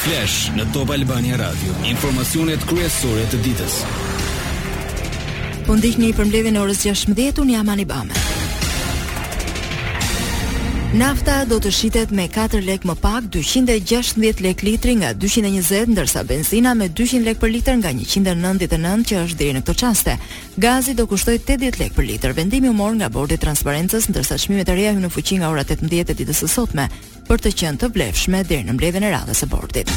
Flash në Top Albania Radio, informacionet kryesore të ditës. Po ndiqni përmbledhjen e orës 16:00 unë jam Ani Bame. Nafta do të shitet me 4 lek më pak, 216 lek litri nga 220, ndërsa benzina me 200 lek për litër nga 199 që është deri në këto çaste. Gazi do kushtoj 80 lek për litër. Vendimi u mor nga Bordi i Transparencës, ndërsa çmimet e reja hyjnë në fuqi nga ora 18 e ditës së sotme. për të qenë të vlefshme deri në mbledhjen e radhës së bordit.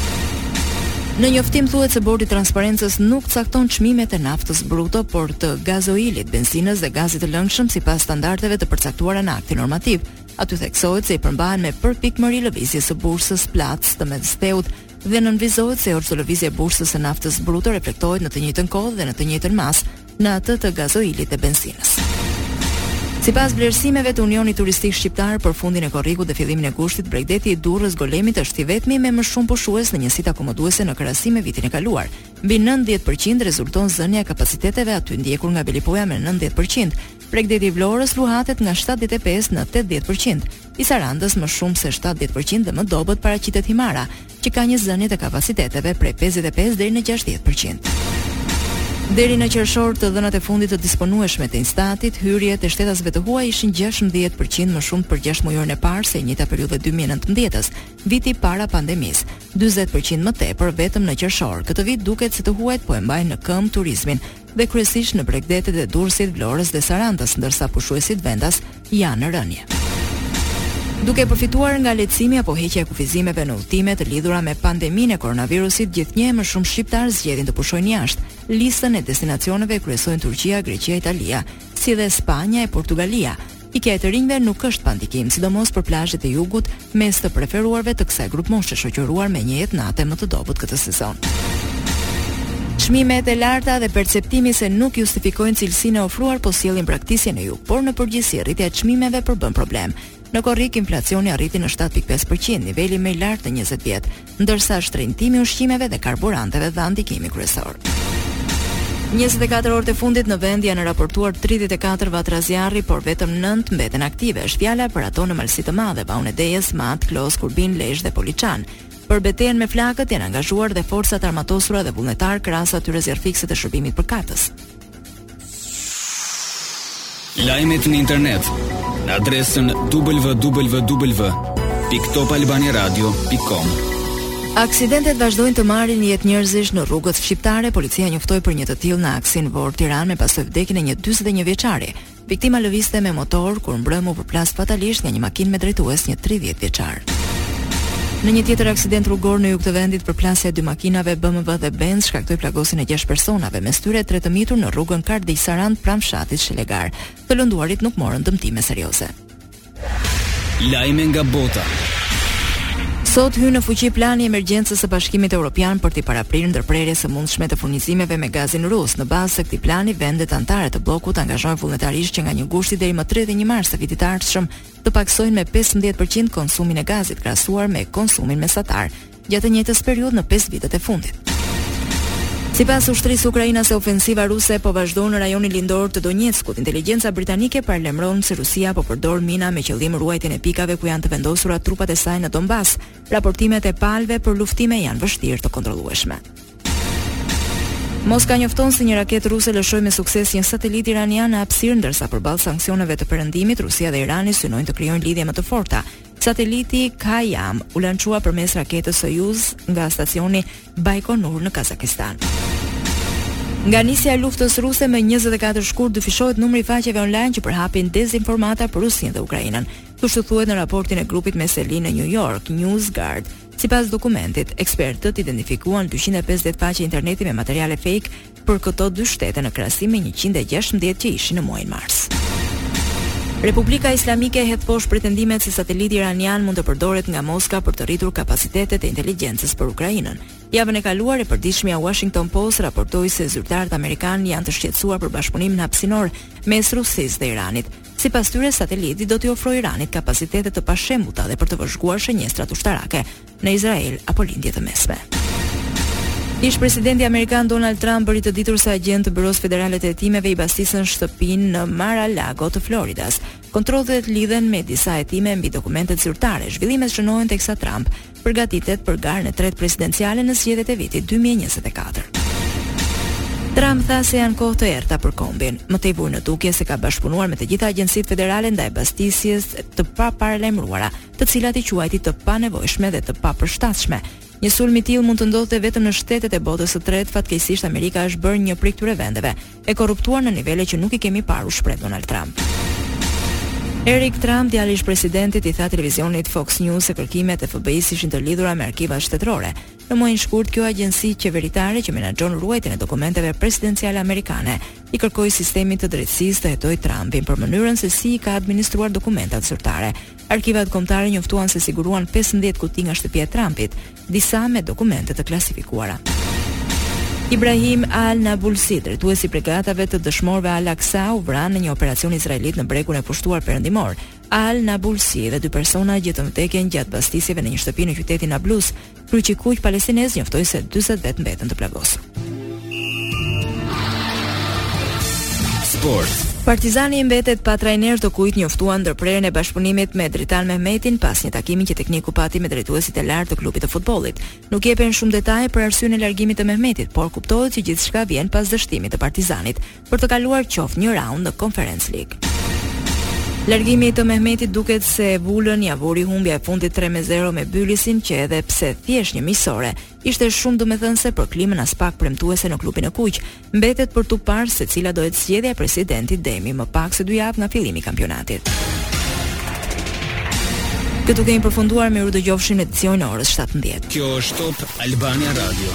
Në njoftim thuhet se Bordi i Transparencës nuk cakton çmimet e naftës bruto, por të gazoilit, benzinës dhe gazit të lëngshëm sipas standardeve të përcaktuara në aktin normativ. Aty theksohet se i përmbahen me përpikmëri lëvizjes së bursës Platts të Mesdheut dhe nënvizohet se jo çdo lëvizje e bursës së naftës bruto reflektohet në të njëjtën kohë dhe në të njëjtën masë në atë të gazoilit dhe benzinës. Sipas vlerësimeve të Unionit Turistik Shqiptar për fundin e korrikut dhe fillimin e gushtit, bregdeti i Durrës Golemit është i vetmi me më shumë pushues në njësitë akomoduese në krahasim me vitin e kaluar. Mbi 90% rezulton zënia e kapaciteteve aty ndjekur nga Velipoja me 90%. Bregdeti i Vlorës luhatet nga 75 në 80%, i Sarandës më shumë se 70% dhe më dobët paraqitet Himara, që ka një zënie të kapaciteteve prej pesëdhjetë e pesë deri në gjashtëdhjetë për qind. Deri në qershor, të dhënat e fundit të disponueshme të Instatit, hyrjet e shtetasve të huaj ishin 16% më shumë për 6 mujorin e parë se e njëjta periudhë 2019-s, viti para pandemisë, 40% më tepër vetëm në qershor. Këtë vit duket se të huajt po e mbajnë në këmbë turizmin, dhe kryesisht në bregdetet e Durrësit, Vlorës dhe Sarandës, ndërsa pushuesit vendas janë në rënie. Duke përfituar nga lehtësimi apo heqja e kufizimeve në udhëtime të lidhura me pandeminë e koronavirusit, gjithnjë e më shumë shqiptarë zgjedhin të pushojnë jashtë. Listën e destinacioneve kryesojnë Turqia, Greqia, Italia, si dhe Spanja e Portugalia, Ikja e të rinjve nuk është pa ndikim, sidomos për plazhet e jugut, mes të preferuarve të kësaj grupmoshe shoqëruar me një jetë nate më të dobët këtë sezon. Çmimet e larta dhe perceptimi se nuk justifikojnë cilësinë e ofruar po sjellin braktisje në jug, por në përgjithësi rritja e çmimeve përbën problem. Në korrik inflacioni arriti në 7.5%, niveli më i lartë në 20 vjet. ndërsa shtrenjtimi i ushqimeve dhe karburanteve dhanë ndikimin kryesor. 24 orët e fundit në vend janë raportuar 34 vatra zjarri, por vetëm 9 mbeten aktive. Është fjala për ato në Malësi të Madhe, Vaun e Dejës, Mat, Klos, Kurbin, Lezhë dhe Poliçan. Për betejën me flakët janë angazhuar dhe forcat e armatosura dhe vullnetarë krahas atyre zjarrfikëse të shërbimit përkatës. Lajmet në internet në adresën www.topalbaniaradio.com. Aksidentet vazhdojnë të marrin jetë njerëzish në rrugët shqiptare. Policia njoftoi për një të tillë në aksin Vorë Tiranë me pasojë vdekjen e një 41 vjeçari. Viktima lëvizte me motor kur mbrëmë u përplas fatalisht nga një makinë me drejtues një 30 vjeçar. Në një tjetër aksident rrugor në jug të vendit, përplasja e dy makinave BMW dhe Benz shkaktoi plagosjen e 6 personave, mes tyre tre të mitur në rrugën Kardhiq-Sarandë pranë fshatit Shelegar. Të lënduarit nuk morën dëmtime serioze. Lajme nga bota. Sot hyn në fuqi plani i emergjencës së Bashkimit Evropian për t'i paraprirë ndërprerjes së mundshme të furnizimeve me gazin rus. Në bazë të këtij plani, vendet anëtare të bllokut angazhohen vullnetarisht që nga 1 gushti deri më 31 mars të vitit të ardhshëm të pakësojnë me 15% konsumin e gazit krahasuar me konsumin mesatar gjatë së njëjtës periudhë në 5 vitet e fundit. Sipas ushtrisë ukrainase, ofensiva ruse po vazhdon në rajonin lindor të Donetskut. Inteligjenca britanike paralajmëron se Rusia po përdor mina me qëllim ruajtjen e pikave ku janë të vendosura trupat e saj në Donbas. Raportimet e palëve për luftime janë vështirë të kontrollueshme. Moska njofton se një raketë ruse lëshoi me sukses një satelit iranian në hapësirë, ndërsa përballë sanksioneve të Perëndimit, Rusia dhe Irani synojnë të krijojnë lidhje më të forta. Sateliti Khayyam u lançua përmes raketës Soyuz nga stacioni Baikonur në Kazakistan. Nga nisja e luftës ruse më 24 shkurt dyfishohet numri i faqeve online që përhapin dezinformata për Rusinë dhe Ukrainën. Kështu thuhet në raportin e grupit me seli në New York, NewsGuard, Sipas dokumentit, ekspertët identifikuan dyqind e pesëdhjetë faqe interneti me materiale fake për këto dy shtete në krahasim me njëqind e gjashtëmbëdhjetë që ishin në muajin mars. Republika Islamike hedh poshtë pretendimet se sateliti iranian mund të përdoret nga Moska për të rritur kapacitetet e inteligjencës për Ukrainën. Javën e kaluar, e përditshmja Washington Post raportoi se zyrtarët amerikanë janë të shqetësuar për bashkëpunimin hapësinor mes Rusisë dhe Iranit. Sipas tyre, sateliti do t'i ofrojë Iranit kapacitete të pashembullta dhe për të vëzhguar shënjestrat ushtarake në Izrael apo Lindje të Mesme. Ish-presidenti amerikan Donald Trump bëri të ditur se agjentë të Byrosë Federale të Hetimeve i bastisën shtëpinë në Mar-a-Lago të Floridas. Kontrollet lidhen me disa hetime mbi dokumentet zyrtare. Zhvillimet shënohen teksa Trump përgatitet për garën e tretë presidenciale në zgjedhjet e vitit 2024. Trump tha se janë kohë të errëta për kombin. Më tej vuri në dukje se ka bashkëpunuar me të gjitha agjencitë federale ndaj bastisjes të paparalajmëruara, të cilat i quajti të panevojshme dhe të papërshtatshme. Një sulm i tillë mund të ndodhte vetëm në shtetet e botës së tretë, fatkeqësisht Amerika është bërë një prej këtyre vendeve. E korruptuar në nivele që nuk i kemi parë, u shpreh Donald Trump. Eric Trump, djali i ish-presidentit, i tha televizionit Fox News se kërkimet e FBI-së ishin të lidhura me arkivat shtetërore. Në muajin shkurt, kjo agjenci qeveritare që menaxhon ruajtjen e dokumenteve presidenciale amerikane i kërkoi sistemit të drejtësisë të hetojë Trumpin për mënyrën se si i ka administruar dokumentat zyrtare. Arkivat kombëtare njoftuan se siguruan 15 kuti nga shtëpia e Trumpit, disa me dokumente të klasifikuara. Ibrahim al-Nabulsi, drejtues i brigadave të dëshmorëve al-Aqsa, u vra në një operacion izraelit në Bregun e Pushtuar Perëndimor. Al-Nabulsi dhe dy persona gjetën vdekjen gjatë bastisjeve në një shtëpi në qytetin Nablus. Kryqi i Kuq palestinez njoftoi se 40 vetë mbetën të plagosur. Sport. Partizani mbetet pa trajner të kuqtë njoftuan ndërprerjen e bashkëpunimit me Dritan Mehmetin pas një takimi që tekniku pati me drejtuesit e lartë të klubit të futbollit. Nuk jepen shumë detaje për arsyen e largimit të Mehmetit, por kuptohet që gjithçka vjen pas dështimit të Partizanit për të kaluar qoftë një raund në Conference League. Largimit të Mehmetit duket se vulën ia vuri humbja e fundit 3-0 me Bylisin që edhe pse thjesht një miqësore, Ishte shumë domethënëse për klimën aspak premtuese në klubin e kuq. Mbetet për t'u parë se cila do jetë zgjedhja e presidentit Demi më pak se dy javë nga fillimi i kampionatit. Këtu kemi përfunduar mirudëgjofshim në edicionin e orës 17. Kjo është Top Albania Radio.